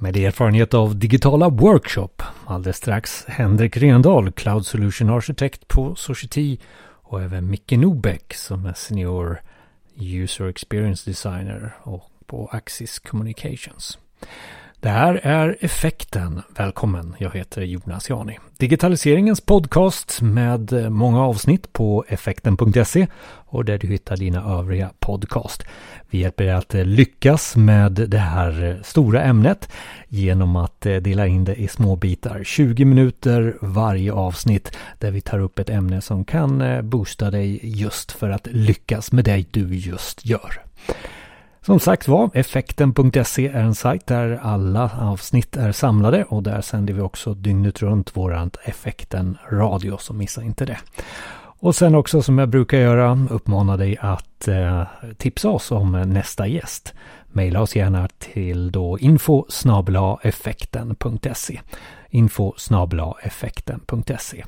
Med erfarenhet av digitala workshop. Alldeles strax Henrik Rendahl, Cloud Solution Architect på Society och även Micke Nobeck som är Senior User Experience Designer och på Axis Communications. Det här är Effekten. Välkommen, jag heter Jonas Jani. Digitaliseringens podcast med eh, många avsnitt på effekten.se och där du hittar dina övriga podcast. Vi hjälper dig att eh, lyckas med det här eh, stora ämnet genom att dela in det i små bitar. 20 minuter varje avsnitt där vi tar upp ett ämne som kan boosta dig just för att lyckas med det du just gör. Som sagt var, effekten.se är en sajt där alla avsnitt är samlade och där sänder vi också dygnet runt våran effekten radio, så missa inte det. Och sen också som jag brukar göra uppmana dig att eh, tipsa oss om nästa gäst. Maila oss gärna till då info effekten.se info effekten.se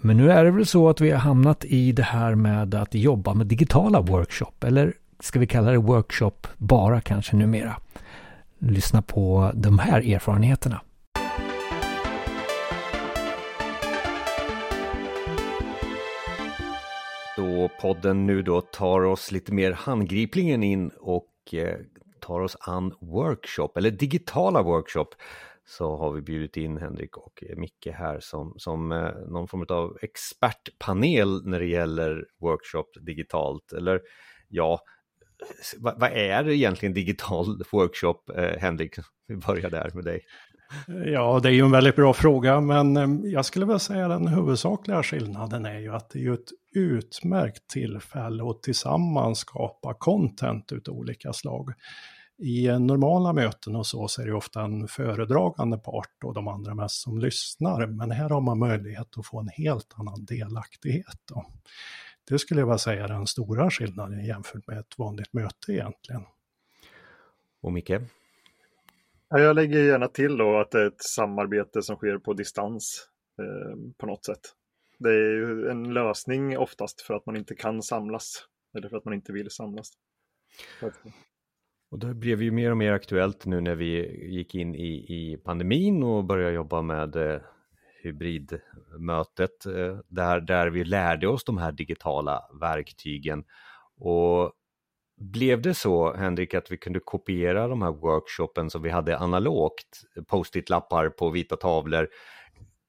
Men nu är det väl så att vi har hamnat i det här med att jobba med digitala workshop eller ska vi kalla det workshop bara kanske numera. Lyssna på de här erfarenheterna. Då podden nu då tar oss lite mer handgripligen in och eh, tar oss an workshop eller digitala workshop så har vi bjudit in Henrik och Micke här som, som eh, någon form av expertpanel när det gäller workshop digitalt. Eller ja, vad, vad är egentligen digital workshop, eh, Henrik? Vi börjar där med dig. Ja, det är ju en väldigt bra fråga, men eh, jag skulle väl säga den huvudsakliga skillnaden är ju att det är ju ett utmärkt tillfälle att tillsammans skapa content utav olika slag. I eh, normala möten och så, så är det ofta en föredragande part och de andra mest som lyssnar, men här har man möjlighet att få en helt annan delaktighet. Då. Det skulle jag vilja säga är den stora skillnaden jämfört med ett vanligt möte egentligen. Och Micke? Ja, jag lägger gärna till då att det är ett samarbete som sker på distans eh, på något sätt. Det är ju en lösning oftast för att man inte kan samlas eller för att man inte vill samlas. Och det blev ju mer och mer aktuellt nu när vi gick in i, i pandemin och började jobba med eh, hybridmötet eh, där, där vi lärde oss de här digitala verktygen. Och blev det så, Henrik, att vi kunde kopiera de här workshopen som vi hade analogt, post-it-lappar på vita tavlor,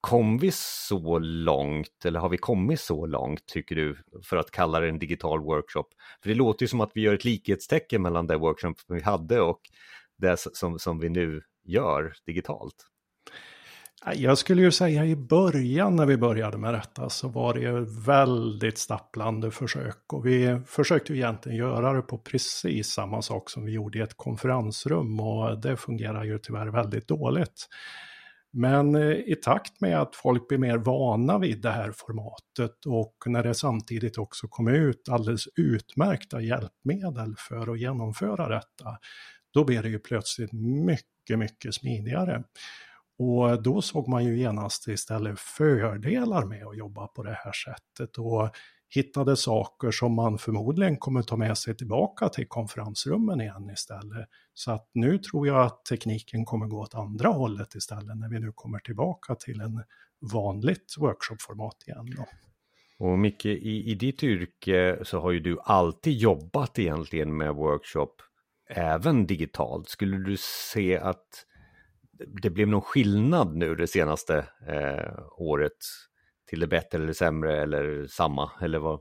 kom vi så långt, eller har vi kommit så långt, tycker du, för att kalla det en digital workshop? För det låter ju som att vi gör ett likhetstecken mellan det workshop vi hade och det som, som vi nu gör digitalt. Jag skulle ju säga i början när vi började med detta så var det ju väldigt stapplande försök och vi försökte ju egentligen göra det på precis samma sak som vi gjorde i ett konferensrum och det fungerar ju tyvärr väldigt dåligt. Men eh, i takt med att folk blir mer vana vid det här formatet och när det samtidigt också kom ut alldeles utmärkta hjälpmedel för att genomföra detta, då blir det ju plötsligt mycket, mycket smidigare. Och då såg man ju genast istället fördelar med att jobba på det här sättet och hittade saker som man förmodligen kommer ta med sig tillbaka till konferensrummen igen istället. Så att nu tror jag att tekniken kommer gå åt andra hållet istället när vi nu kommer tillbaka till en vanligt workshopformat igen. Då. Och Micke, i, i ditt yrke så har ju du alltid jobbat egentligen med workshop, även digitalt. Skulle du se att det blev någon skillnad nu det senaste eh, året till det bättre eller sämre eller samma eller vad?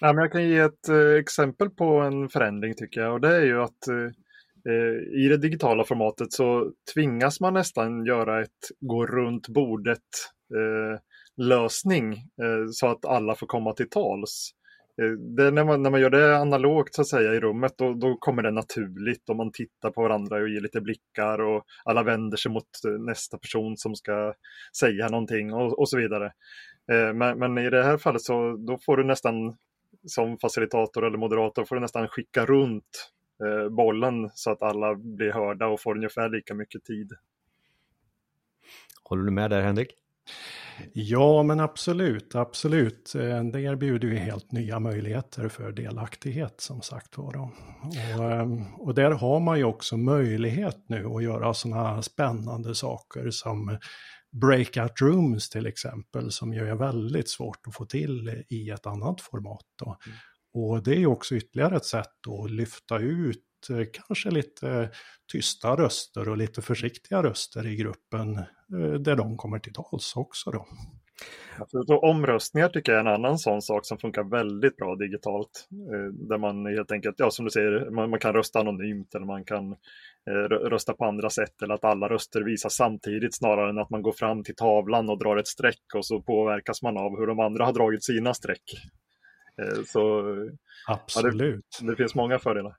Ja, men jag kan ge ett eh, exempel på en förändring tycker jag och det är ju att eh, eh i det digitala formatet så tvingas man nästan göra ett gå runt bordet eh, lösning eh, så att alla får komma till tals. Eh, det, när, man, när man gör det analogt så att säga i rummet då, då kommer det naturligt och man tittar på varandra och ger lite blickar och alla vänder sig mot eh, nästa person som ska säga någonting och, och så vidare. Eh, men, men, i det här fallet så då får du nästan som facilitator eller moderator får du nästan skicka runt bollen så att alla blir hörda och får ungefär lika mycket tid. Håller du med där Henrik? Ja, men absolut, absolut. Eh, det erbjuder ju helt nya möjligheter för delaktighet som sagt var. Och, ehm, och där har man ju också möjlighet nu att göra sådana spännande saker som breakout rooms till exempel, som ju är väldigt svårt att få till i ett annat format. Då. Mm. Och det är ju också ytterligare ett sätt att lyfta ut kanske lite tysta röster och lite försiktiga röster i gruppen eh, där de kommer till tals också. Då. Så omröstningar tycker jag är en annan sån sak som funkar väldigt bra digitalt. Eh, där man helt enkelt, ja som du säger, man, man kan rösta anonymt eller man kan rösta på andra sätt eller att alla röster visas samtidigt snarare än att man går fram till tavlan och drar ett streck och så påverkas man av hur de andra har dragit sina streck. Så Absolut. Ja, det, det finns många fördelar.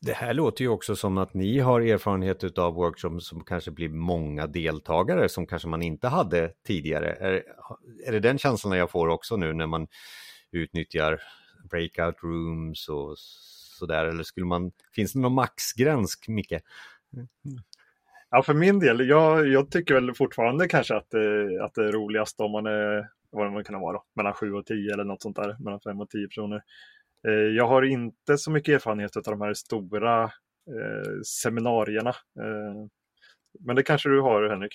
Det här låter ju också som att ni har erfarenhet av workshops som kanske blir många deltagare som kanske man inte hade tidigare. Är, är det den känslan jag får också nu när man utnyttjar breakout rooms och sådär? Eller skulle man, finns det någon maxgräns, Micke? Ja, för min del, jag, jag tycker väl fortfarande kanske att, det, att det är roligast om man är, vad man kan vara, då, mellan 7 och 10 eller något sånt där, mellan 5 och 10 personer. Eh, jag har inte så mycket erfarenhet av de här stora eh, seminarierna. Eh, men det kanske du har, Henrik?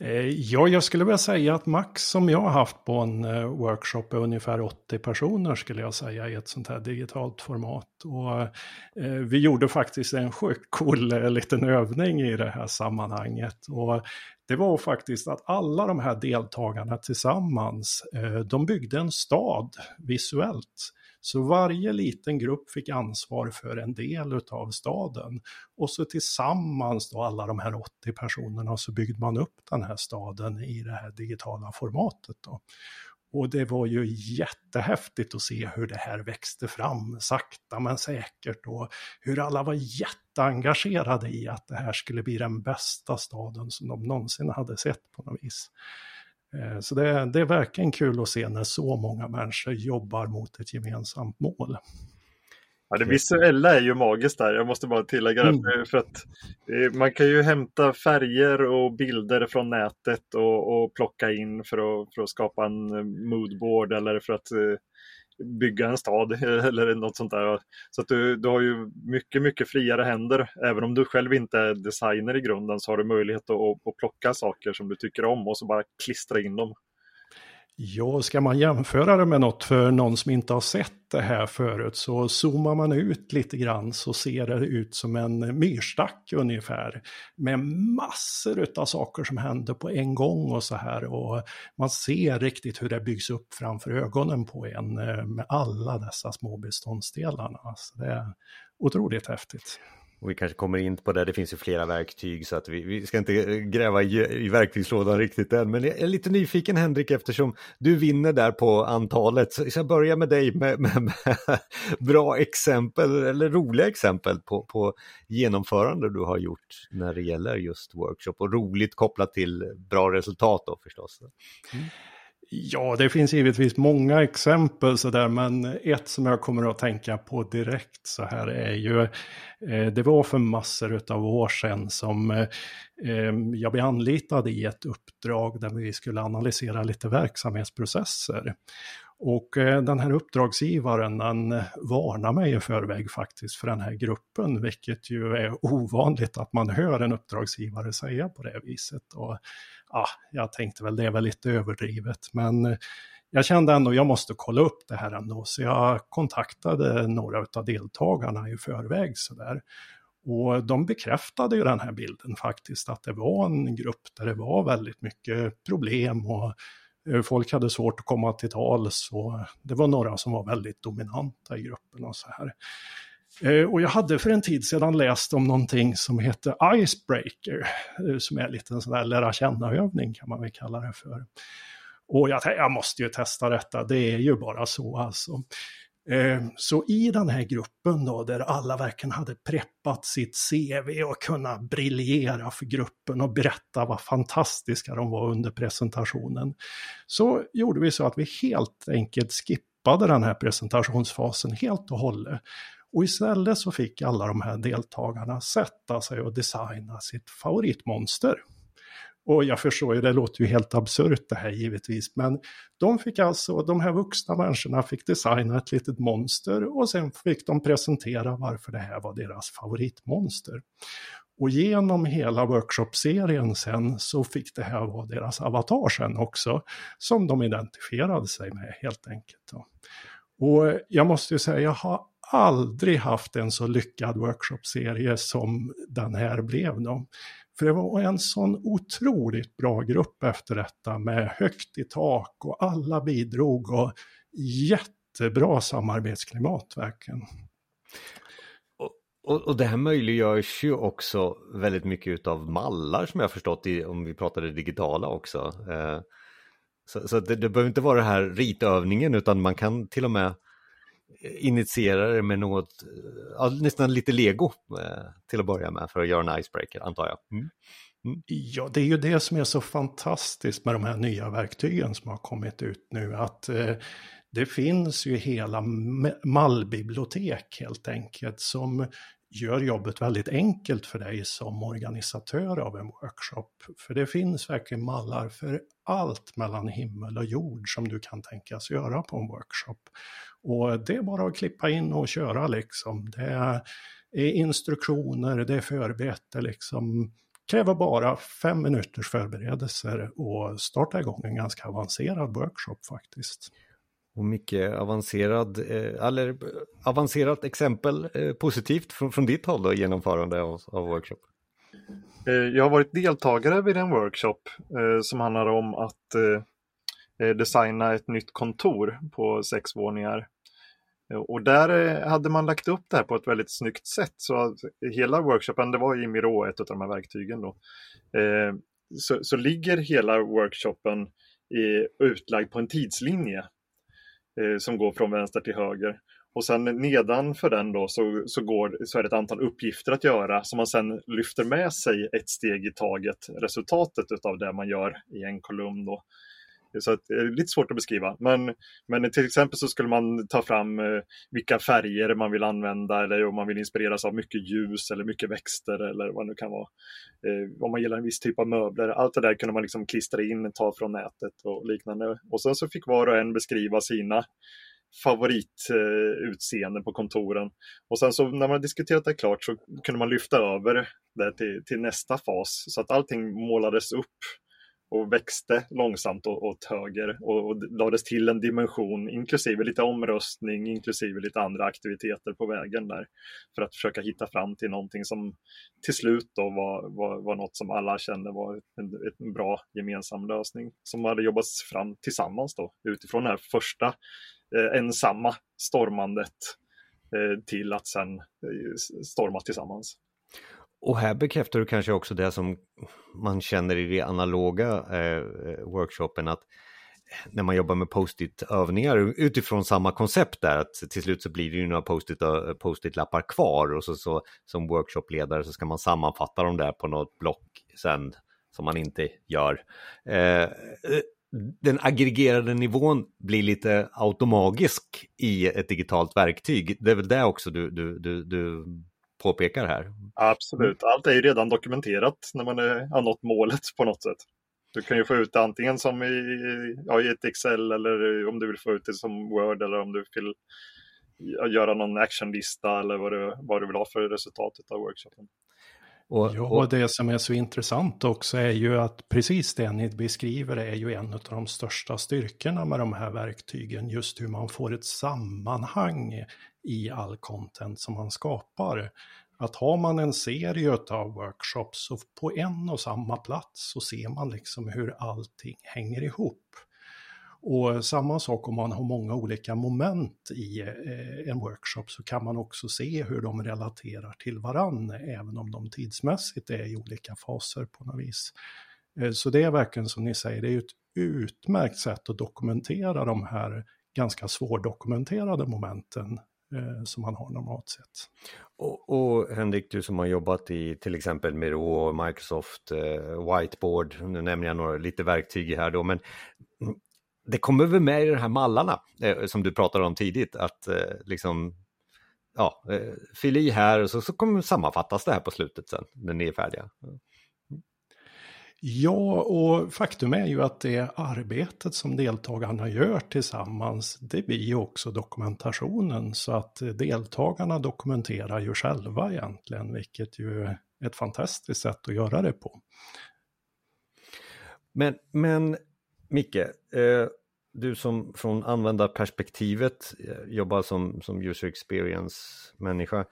Eh, ja, jag skulle vilja säga att max som jag har haft på en eh, workshop är ungefär 80 personer skulle jag säga i ett sånt här digitalt format. Och vi gjorde faktiskt en sjukt cool liten övning i det här sammanhanget. Och det var faktiskt att alla de här deltagarna tillsammans, eh, de byggde en stad visuellt. Så varje liten grupp fick ansvar för en del av staden. Och så tillsammans då alla de här 80 personerna så byggde man upp den här staden i det här digitala formatet. Då. Och det var ju jättehäftigt att se hur det här växte fram sakta men säkert och hur alla var jätteengagerade i att det här skulle bli den bästa staden som de någonsin hade sett på något vis. Eh, så det, det är verkligen kul att se när så många människor jobbar mot ett gemensamt mål. Ja, det visuella är ju magiskt där, jag måste bara tillägga det. Mm. För att eh, man kan ju hämta färger och bilder från nätet och, och plocka in för att, för att skapa en eh, moodboard eller för att bygga en stad eller något sånt där. Så att du, du har ju mycket, mycket friare händer. Även om du själv inte är designer i grunden så har du möjlighet att, att plocka saker som du tycker om och så bara klistra in dem. Ja, ska man jämföra det med något för någon som inte har sett det här förut så zoomar man ut lite grann så ser det ut som en myrstack ungefär. Med massor av saker som händer på en gång och så här. Och man ser riktigt hur det byggs upp framför ögonen på en eh, med alla dessa små beståndsdelarna. Så det är otroligt häftigt. Och vi kanske kommer in på det, det finns ju flera verktyg så att vi, vi ska inte eh, gräva i, i verktygslådan riktigt än. Men jag är lite nyfiken Henrik eftersom du vinner där på antalet. Så jag börjar med dig med, med, med bra exempel eller roliga exempel på, på genomförande du har gjort när det gäller just workshop och roligt kopplat till bra resultat då förstås. Mm. Ja, det finns givetvis många exempel sådär, men ett som jag kommer att tänka på direkt så här är ju, eh, det var för massor av år sedan som eh, eh, jag blev anlitad i ett uppdrag där vi skulle analysera lite verksamhetsprocesser. Och eh, den här uppdragsgivaren den varnar mig i förväg faktiskt för den här gruppen, vilket ju är ovanligt att man hör en uppdragsgivare säga på det viset. Och ja, jag tänkte väl det är väl lite överdrivet, men eh, jag kände ändå jag måste kolla upp det här ändå, så jag kontaktade några av deltagarna i förväg sådär. Och de bekräftade ju den här bilden faktiskt, att det var en grupp där det var väldigt mycket problem och eh, folk hade svårt att komma till tals och det var några som var väldigt dominanta i gruppen och så här. Eh, och jag hade för en tid sedan läst om någonting som heter Icebreaker, eh, som är lite en sån där lära känna-övning kan man väl kalla det för. Och jag tänkte, jag måste ju testa detta, det är ju bara så alltså. Eh, så i den här gruppen då, där alla verkligen hade preppat sitt CV och kunnat briljera för gruppen och berätta vad fantastiska de var under presentationen, så gjorde vi så att vi helt enkelt skippade den här presentationsfasen helt och hållet och istället så fick alla de här deltagarna sätta sig och designa sitt favoritmonster. Och jag förstår ju, det låter ju helt absurt det här givetvis, men de fick alltså, de här vuxna människorna fick designa ett litet monster och sen fick de presentera varför det här var deras favoritmonster. Och genom hela workshop-serien sen så fick det här vara deras avatar sen också, som de identifierade sig med helt enkelt. Och jag måste ju säga, jag har aldrig haft en så lyckad workshopserie som den här blev. Då. För det var en sån otroligt bra grupp efter detta med högt i tak och alla bidrog och jättebra samarbetsklimat verkligen. Och, och det här möjliggörs ju också väldigt mycket utav mallar som jag förstått i, om vi pratar det digitala också. Eh, så, så det, det behöver inte vara den här ritövningen utan man kan till och med initierade med något, ja, nästan lite lego eh, till att börja med för att göra en icebreaker antar jag. Mm. Mm. Ja, det är ju det som är så fantastiskt med de här nya verktygen som har kommit ut nu. Att eh, det finns ju hela mallbibliotek helt enkelt som gör jobbet väldigt enkelt för dig som organisatör av en workshop. För det finns verkligen mallar för allt mellan himmel och jord som du kan tänkas göra på en workshop. Och det är bara att klippa in och köra liksom. Det är instruktioner, det är förberett, liksom kräver bara fem minuters förberedelser och starta igång en ganska avancerad workshop faktiskt. Och mycket avancerad, eh, eller avancerat exempel eh, positivt från, från ditt håll då, genomförande av, av workshop? Eh, jag har varit deltagare vid en workshop som handlar om att Eh, designa ett nytt kontor på sex våningar. Eh, och där eh, hade man lagt upp det här på ett väldigt snyggt sätt. Så hela workshopen, det var i Miro, ett av de här verktygen då. Så, så ligger hela workshopen i, utlagd på en tidslinje som går från vänster till höger. Och sen nedanför den då så, så, går, så är det ett antal uppgifter att göra som man sen lyfter med sig ett steg i taget, resultatet av det man gör i en kolumn. Då. Så att, det är lite svårt att beskriva. Men, men till exempel så skulle man ta fram eh, vilka färger man vill använda eller om man vill inspireras av mycket ljus eller mycket växter eller vad det nu kan vara. Eh, om man gillar en viss typ av möbler. Allt det där kunde man liksom klistra in, ta från nätet och liknande. Och sen så fick var och en beskriva sina favoritutseenden eh, på kontoren. Och sen så när man diskuterat det klart så kunde man lyfta över det till, till nästa fas så att allting målades upp och växte långsamt åt höger och, och lades till en dimension inklusive lite omröstning, inklusive lite andra aktiviteter på vägen där för att försöka hitta fram till någonting som till slut då var, var, var något som alla kände var en, en bra gemensam lösning som hade jobbats fram tillsammans då utifrån det här första eh, ensamma stormandet eh, till att sen eh, storma tillsammans. Och här bekräftar du kanske också det som man känner i de analoga eh, workshopen att när man jobbar med post-it-övningar utifrån samma koncept där att till slut så blir det ju några eh, post-it-lappar post kvar och så, så som workshopledare så ska man sammanfatta dem där på något block sen som man inte gör. Eh, den aggregerade nivån blir lite automagisk i ett digitalt verktyg. Det är väl det också du, du, du, du påpekar här. Absolut, allt är ju redan dokumenterat när man har nått målet på något sätt. Du kan ju få ut det antingen som i, ja, i ett Excel eller om du vill få ut det som Word eller om du vill göra någon actionlista eller vad du, vad du vill ha för resultatet av workshopen. Och, ja, och det som är så intressant också är ju att precis det ni beskriver är ju en av de största styrkorna med de här verktygen, just hur man får ett sammanhang i all content som man skapar. Att har man en serie av workshops så på en och samma plats så ser man liksom hur allting hänger ihop. Och samma sak om man har många olika moment i eh, en workshop så kan man också se hur de relaterar till varann, även om de tidsmässigt är i olika faser på något vis. Eh, så det är verkligen som ni säger, det är ett utmärkt sätt att dokumentera de här ganska svårdokumenterade momenten eh, som man har normalt sett. Och, och, Henrik, du som har jobbat i till exempel Miro och Microsoft eh, Whiteboard, nu nämner jag några lite verktyg här då, men det kommer väl med i de här mallarna eh, som du pratade om tidigt, att eh, liksom ja, eh, fyll i här och så, så kommer sammanfattas det här på slutet sen när ni är färdiga. Ja, och faktum är ju att det arbetet som deltagarna gör tillsammans, det blir ju också dokumentationen. Så att deltagarna dokumenterar ju själva egentligen, vilket ju är ett fantastiskt sätt att göra det på. Men, men Micke, eh, du som från användarperspektivet eh, jobbar som, som user experience-människa.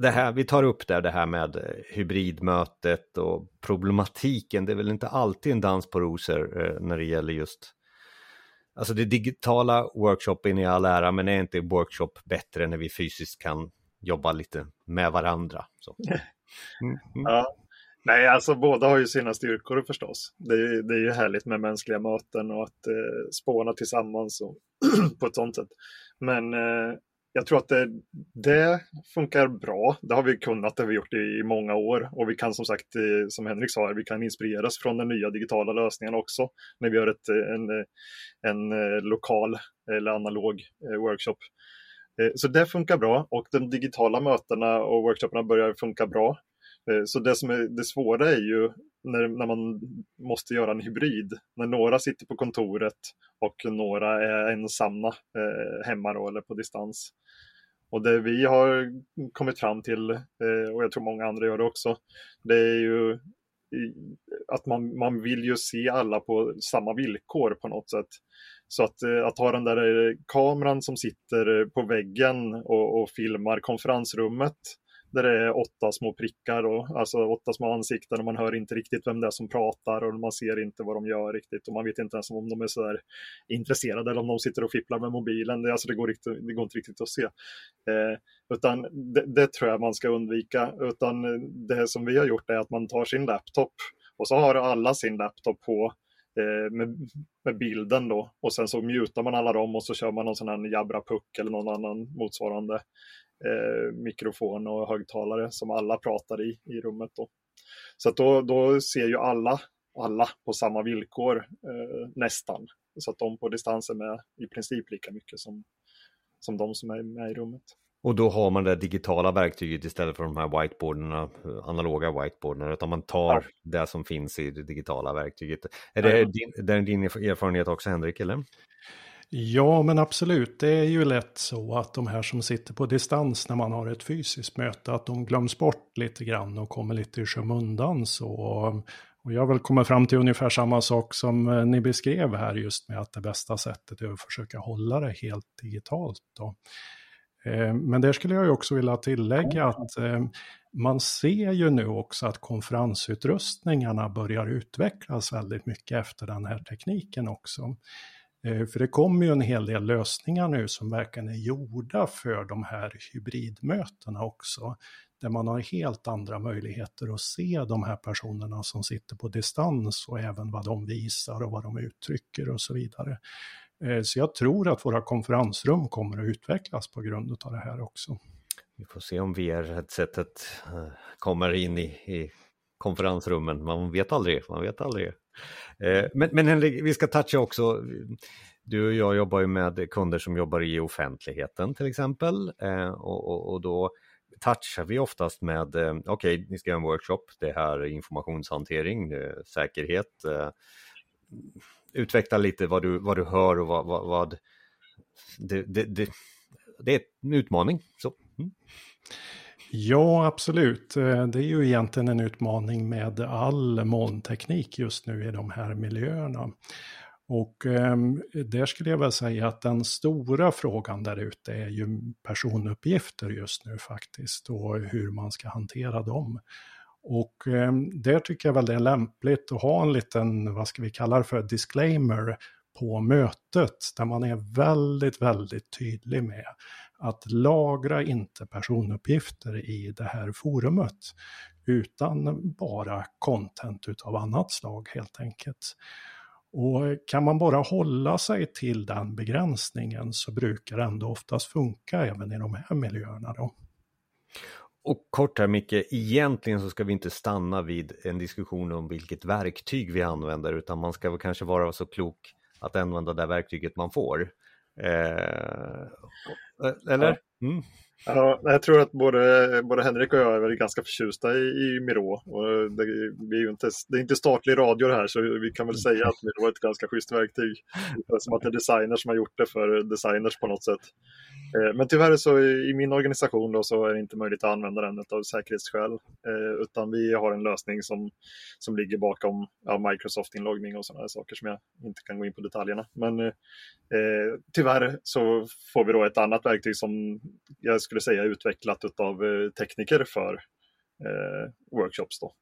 Det här, vi tar upp där det här med eh, hybridmötet och problematiken. Det är väl inte alltid en dans på rosor eh, när det gäller just Alltså det digitala workshopen i all ära, men är inte workshop bättre när vi fysiskt kan jobba lite med varandra? Så. Mm. Mm. Ja, Nej, alltså båda har ju sina styrkor förstås. Det är, det är ju härligt med mänskliga möten och att eh, spåna tillsammans och på ett sånt sätt. Men eh, jag tror att det, det, funkar bra. Det har vi kunnat, det har vi gjort i, i många år. Och vi kan som sagt, eh, som Henrik sa, vi kan inspireras från den nya digitala lösningen också. När vi gör ett, eh, en, eh, en, en lokal eller analog eh, workshop. Så det funkar bra och de digitala mötena och workshopparna börjar funka bra. Eh, så det som är det svåra är ju när, när man måste göra en hybrid. När några sitter på kontoret och några är ensamma eh, hemma då, eller på distans. Och det vi har kommit fram till, eh, och jag tror många andra gör det också, det är ju att man, man vill ju se alla på samma villkor på något sätt. Så att, eh, att ha den där kameran som sitter på väggen och, och filmar konferensrummet där det är åtta små prickar och alltså åtta små ansikten och man hör inte riktigt vem det är som pratar och man ser inte vad de gör riktigt och man vet inte ens om de är så där intresserade eller om de sitter och fipplar med mobilen. Det, alltså det, går, riktigt, det går inte riktigt att se. Eh, utan det, det, tror jag man ska undvika. Utan det som vi har gjort är att man tar sin laptop och så har alla sin laptop på Eh, med, med, bilden då och sen så mutar man alla dem och så kör man någon sån här Jabra Puck eller någon annan motsvarande eh, mikrofon och högtalare som alla pratar i, i rummet. Då. Så att då, då ser ju alla, alla på samma villkor eh, nästan. Så att de på distans är med i princip lika mycket som, som de som är med i rummet. Och då har man det digitala verktyget istället för de här whiteboarderna, analoga whiteboarderna, utan man tar ja. det som finns i det digitala verktyget. Är det, din, det är din erfarenhet också Henrik, eller? Ja, men absolut. Det är ju lätt så att de här som sitter på distans när man har ett fysiskt möte, att de glöms bort lite grann och kommer lite i skymundan. Så, och jag vill komma fram till ungefär samma sak som eh, ni beskrev här just med att det bästa sättet är att försöka hålla det helt digitalt. Då. Eh, men där skulle jag också vilja tillägga att eh, man ser ju nu också att konferensutrustningarna börjar utvecklas väldigt mycket efter den här tekniken också. Eh, för det kommer ju en hel del lösningar nu som verkligen är gjorda för de här hybridmötena också. Där man har helt andra möjligheter att se de här personerna som sitter på distans och även vad de visar och vad de uttrycker och så vidare. Eh, så jag tror att våra konferensrum kommer att utvecklas på grund av det här också. Vi får se om VR-headsetet eh, kommer in i, i konferensrummen. Man vet aldrig, man vet aldrig. Eh, men, men Henrik, vi ska toucha också, du och jag jobbar ju med kunder som jobbar i offentligheten till exempel och, och, och då touchar vi oftast med, okej, okay, ni ska göra en workshop, det här är informationshantering, säkerhet, utveckla lite vad du, vad du hör och vad, vad, vad det, det, det, det, är en utmaning. Så. Mm. Ja, absolut. Eh, det är ju egentligen en utmaning med all molnteknik just nu i de här miljöerna. Och eh, där skulle jag väl säga att den stora frågan där ute är ju personuppgifter just nu faktiskt och hur man ska hantera dem. Och eh, där tycker jag väl det är lämpligt att ha en liten, vad ska vi kalla det för, disclaimer på mötet där man är väldigt, väldigt tydlig med att lagra inte personuppgifter i det här forumet, utan bara content utav annat slag helt enkelt. Och kan man bara hålla sig till den begränsningen så brukar det ändå oftast funka även i de här miljöerna. Då. Och kort här Micke, egentligen så ska vi inte stanna vid en diskussion om vilket verktyg vi använder utan man ska väl kanske vara så klok att använda det verktyget man får. Eh, eller? Mm. Ja, jag tror att både, både Henrik och jag är väl ganska förtjusta i, i Miro. Och det, vi är ju inte, det är inte statlig radio det här så vi kan väl säga att Miro är ett ganska schysst verktyg. Som att det är designers som har gjort det för designers på något sätt. Eh, men tyvärr så i min organisation då så är det inte möjligt att använda den av säkerhetsskäl. Eh, utan vi har en lösning som, som ligger bakom ja, Microsoft-inloggning och sådana saker som jag inte kan gå in på detaljerna. Men eh, tyvärr så får vi då ett annat verktyg som jag skulle säga utvecklat av eh, tekniker för eh, workshops. Då.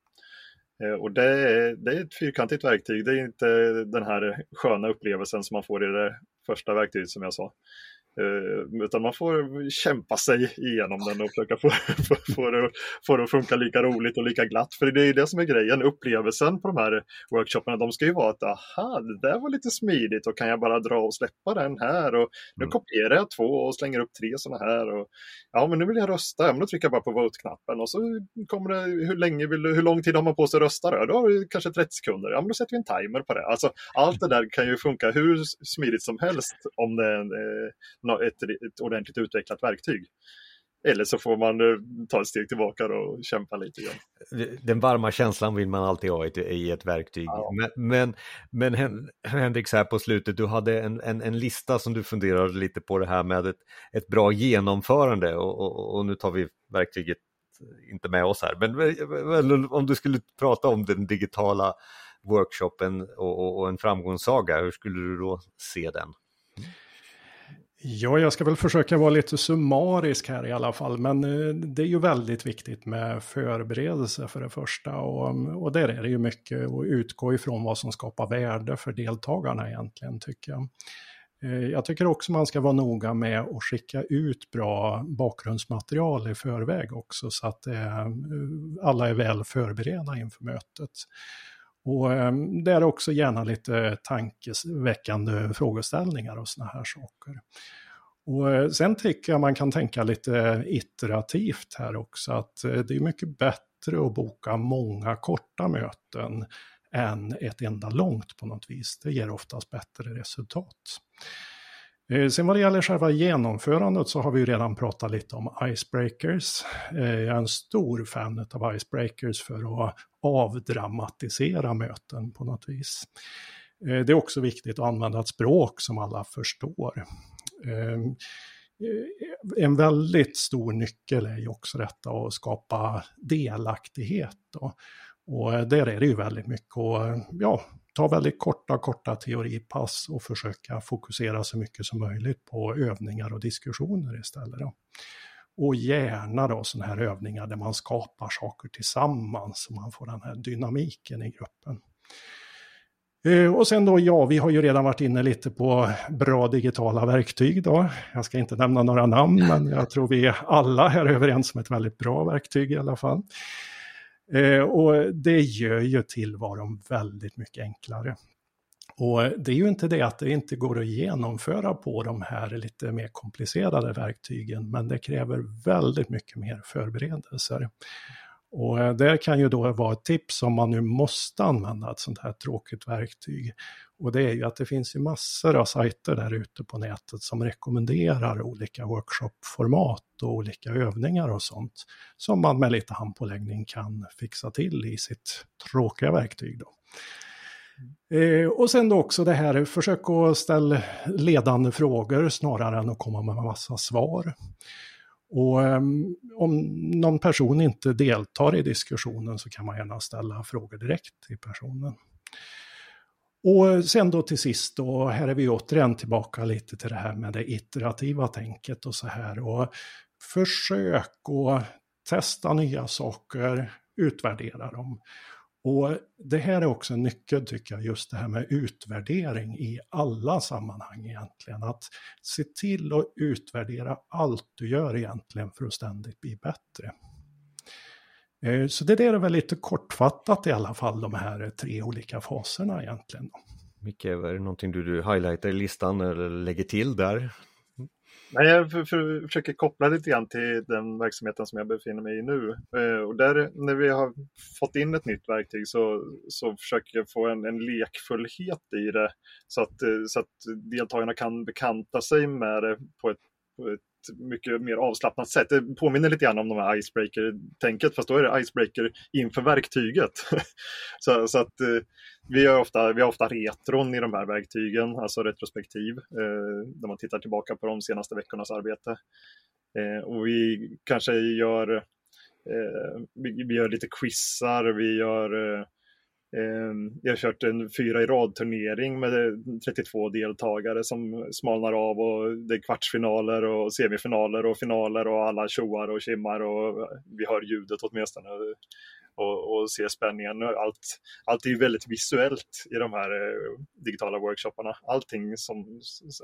Eh, och det är, det är ett fyrkantigt verktyg, det är inte den här sköna upplevelsen som man får i det första verktyget som jag sa. Uh, utan man får kämpa sig igenom den och försöka få, få, få, det, få det att funka lika roligt och lika glatt. För det är det som är grejen, upplevelsen på de här workshopparna, de ska ju vara att aha, det där var lite smidigt och kan jag bara dra och släppa den här och nu mm. kopierar jag två och slänger upp tre sådana här. Och, ja, men nu vill jag rösta, ja, men då trycker jag bara på vote-knappen och så kommer det, hur, länge vill, hur lång tid har man på sig att rösta då? Då har du kanske 30 sekunder, ja men då sätter vi en timer på det. Alltså, allt det där kan ju funka hur smidigt som helst om det är eh, ett, ett ordentligt utvecklat verktyg. Eller så får man eh, ta ett steg tillbaka och kämpa lite grann. Den varma känslan vill man alltid ha i ett verktyg. Ja. Men, men, men Henrik, så här på slutet, du hade en, en, en, lista som du funderade lite på det här med ett, ett bra genomförande och, och, och nu tar vi verktyget inte med oss här. Men om du skulle prata om den digitala workshopen och, och en framgångssaga, hur skulle du då se den? Ja, jag ska väl försöka vara lite summarisk här i alla fall, men eh, det är ju väldigt viktigt med förberedelse för det första och, och där är det ju mycket att utgå ifrån vad som skapar värde för deltagarna egentligen tycker jag. Eh, jag tycker också man ska vara noga med att skicka ut bra bakgrundsmaterial i förväg också så att eh, alla är väl förberedda inför mötet. Och ehm, det är också gärna lite tankeväckande frågeställningar och sådana här saker. Och eh, sen tycker jag man kan tänka lite iterativt här också, att eh, det är mycket bättre att boka många korta möten än ett enda långt på något vis. Det ger oftast bättre resultat. Eh, sen vad det gäller själva genomförandet så har vi ju redan pratat lite om icebreakers. Eh, jag är en stor fan av icebreakers för att avdramatisera möten på något vis. Eh, det är också viktigt att använda ett språk som alla förstår. Ehm, en väldigt stor nyckel är ju också detta att skapa delaktighet. Då. Och där är det ju väldigt mycket att ja, ta väldigt korta, korta teoripass och försöka fokusera så mycket som möjligt på övningar och diskussioner istället. Då. Och gärna då sådana här övningar där man skapar saker tillsammans så man får den här dynamiken i gruppen. Eh, och sen då, ja, vi har ju redan varit inne lite på bra digitala verktyg då. Jag ska inte nämna några namn, men jag tror vi alla här är överens om ett väldigt bra verktyg i alla fall. Eh, och det gör ju tillvaron väldigt mycket enklare. Och det är ju inte det att det inte går att genomföra på de här lite mer komplicerade verktygen, men det kräver väldigt mycket mer förberedelser. Och där det kan ju då vara ett tips om man nu måste använda ett sånt här tråkigt verktyg. Och det är ju att det finns ju massor av sajter där ute på nätet som rekommenderar olika workshopformat och olika övningar och sånt. Som man med lite handpåläggning kan fixa till i sitt tråkiga verktyg. Då. Eh, och sen då också det här, försök att ställa ledande frågor snarare än att komma med massa svar. Och ehm, om någon person inte deltar i diskussionen så kan man gärna ställa frågor direkt till personen. Och sen då till sist då, här är vi återigen tillbaka lite till det här med det iterativa tänket och så här. Och försök att testa nya saker, utvärdera dem. Och det här är också en nyckel tycker jag, just det här med utvärdering i alla sammanhang egentligen. Att se till att utvärdera allt du gör egentligen för att ständigt bli bättre. Eh, så det där är väl lite kortfattat i alla fall, de här tre olika faserna egentligen. Micke, är det någonting du, du highlightar i listan eller lägger till där? Nej, jag för, för, försöker koppla lite grann till den verksamheten som jag befinner mig i nu. Eh, och där, när vi har fått in ett nytt verktyg så, så försöker jag få en, en lekfullhet i det så att, eh, så att deltagarna kan bekanta sig med det på ett, på ett mycket mer avslappnat sätt. Det påminner lite grann om de här icebreaker-tänket, fast då är det icebreaker inför verktyget. så, så, att eh, vi, har ofta, vi har ofta retron i de här verktygen, alltså retrospektiv, eh, där man tittar tillbaka på de senaste veckornas arbete. Eh, och vi kanske gör, eh, vi, vi, gör lite quizar, vi gör eh, Ehm, jag har kört en fyra i rad-turnering med eh, 32 deltagare som smalnar av och det är kvartsfinaler och semifinaler och finaler och alla tjoar och kimmar och eh, vi hör ljudet åtminstone och, och se spänningen. Allt, allt är ju väldigt visuellt i de här eh, digitala workshopparna. Allting som,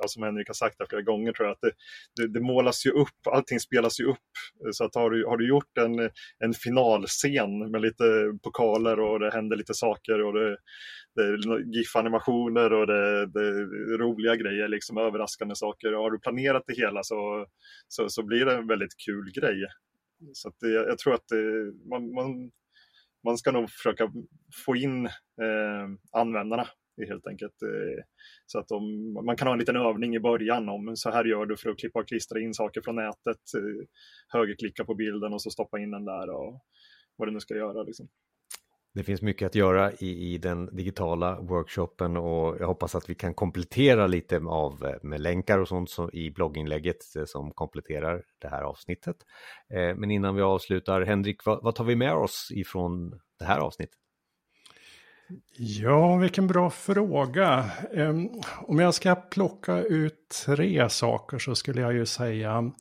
som Henrik har sagt här flera gånger tror jag, att det, det, det, målas ju upp, allting spelas ju upp. Så att har du, har du gjort en, en finalscen med lite pokaler och det händer lite saker och det, det är GIF-animationer och det, det, är roliga grejer, liksom överraskande saker. Har du planerat det hela så, så, så blir det en väldigt kul grej. Så det, jag tror att det, man, man, man ska nog försöka få in eh, användarna helt enkelt. Eh, så att de, man kan ha en liten övning i början om så här gör du för att klippa och klistra in saker från nätet. Eh, högerklicka på bilden och så stoppa in den där och vad du nu ska göra. Liksom. Det finns mycket att göra i, i den digitala workshopen och jag hoppas att vi kan komplettera lite av, eh, med länkar och sånt som, i blogginlägget eh, som kompletterar det här avsnittet. Eh, men innan vi avslutar, Henrik, vad, vad tar vi med oss ifrån det här avsnittet? Ja, vilken bra fråga. Um, om jag ska plocka ut tre saker så skulle jag ju säga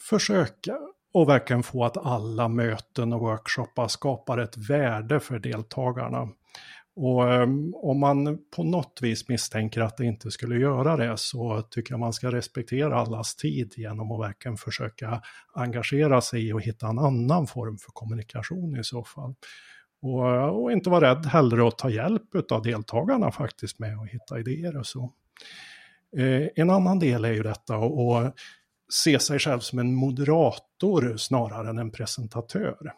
försöka och verkligen få att alla möten och workshoppar skapar ett värde för deltagarna. Och ehm, om man på något vis misstänker att det inte skulle göra det så tycker jag man ska respektera allas tid genom att verkligen försöka engagera sig och hitta en annan form för kommunikation i så fall. Och, och inte vara rädd heller att ta hjälp av deltagarna faktiskt med att hitta idéer och så. Eh, en annan del är ju detta och se sig själv som en moderator snarare än en presentatör.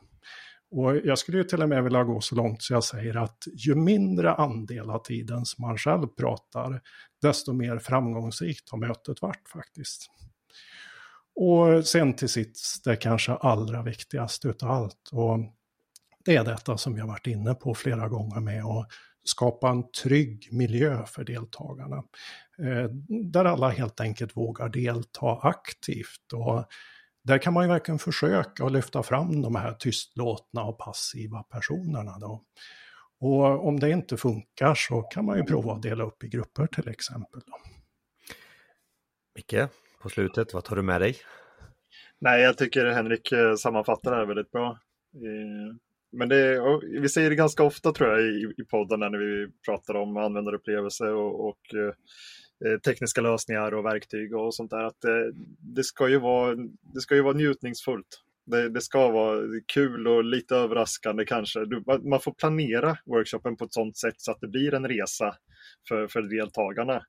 Och jag skulle ju till och med vilja gå så långt så jag säger att ju mindre andel av tiden som man själv pratar, desto mer framgångsrikt har mötet varit faktiskt. Och sen till sist det kanske allra viktigaste utav allt. Och det är detta som jag varit inne på flera gånger med att skapa en trygg miljö för deltagarna. Eh, där alla helt enkelt vågar delta aktivt. Och där kan man ju verkligen försöka att lyfta fram de här tystlåtna och passiva personerna. Då. Och om det inte funkar så kan man ju prova att dela upp i grupper till exempel. Då. Micke, på slutet, vad tar du med dig? Nej, jag tycker Henrik eh, sammanfattar det här väldigt bra. Men det, vi säger det ganska ofta tror jag i, i podden när vi pratar om användarupplevelse och, och eh, tekniska lösningar och verktyg och sånt där. Att det, det, ska, ju vara, det ska ju vara njutningsfullt. Det, det ska vara kul och lite överraskande kanske. Du, man får planera workshopen på ett sånt sätt så att det blir en resa för, för deltagarna.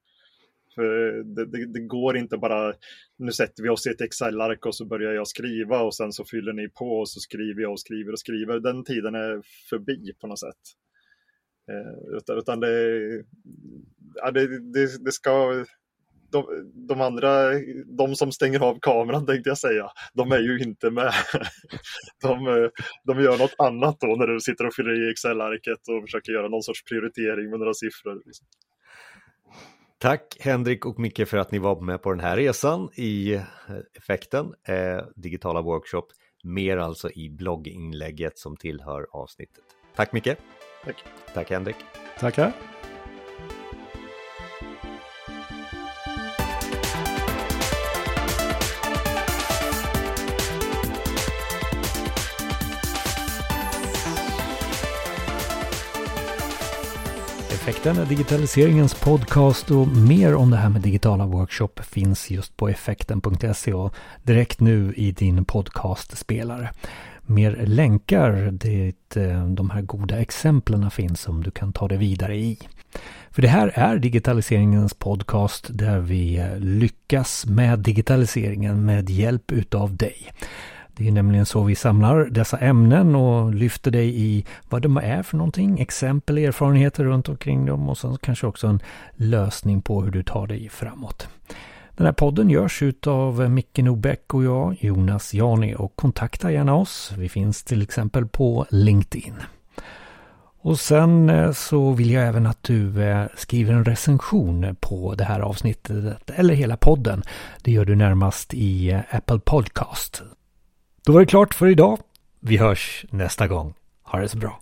För det, det, det, går inte bara, nu sätter vi oss i ett Excel-ark och så börjar jag skriva och sen så fyller ni på och så skriver jag och skriver och skriver. Den tiden är förbi på något sätt. Eh, utan, utan det, ja, det, det, det ska, de, de, andra, de som stänger av kameran tänkte jag säga, de är ju inte med. De, de gör något annat då när du sitter och fyller i Excel-arket och försöker göra någon sorts prioritering med några siffror. Liksom. Tack Henrik och Micke för att ni var med på den här resan i eh, effekten, eh, digitala workshop. Mer alltså i blogginlägget som tillhör avsnittet. Tack Micke. Tack. Tack Henrik. Tackar. Effekten är digitaliseringens podcast och mer om det här med digitala workshop finns just på effekten.se och direkt nu i din podcastspelare. Mer länkar dit eh, de här goda exemplen finns som du kan ta dig vidare i. För det här är digitaliseringens podcast där vi lyckas med digitaliseringen med hjälp utav dig. Det är nämligen så vi samlar dessa ämnen och lyfter dig i vad de är för någonting, exempel, erfarenheter runt omkring dem och sen kanske också en lösning på hur du tar dig framåt. Den här podden görs av Micke Nobäck och jag, Jonas Jani och kontakta gärna oss. Vi finns till exempel på LinkedIn. Och sen eh, så vill jag även att du eh, skriver en recension på det här avsnittet eller hela podden. Det gör du närmast i eh, Apple Podcast. Då var det klart för idag. Vi hörs nästa gång. Ha det så bra.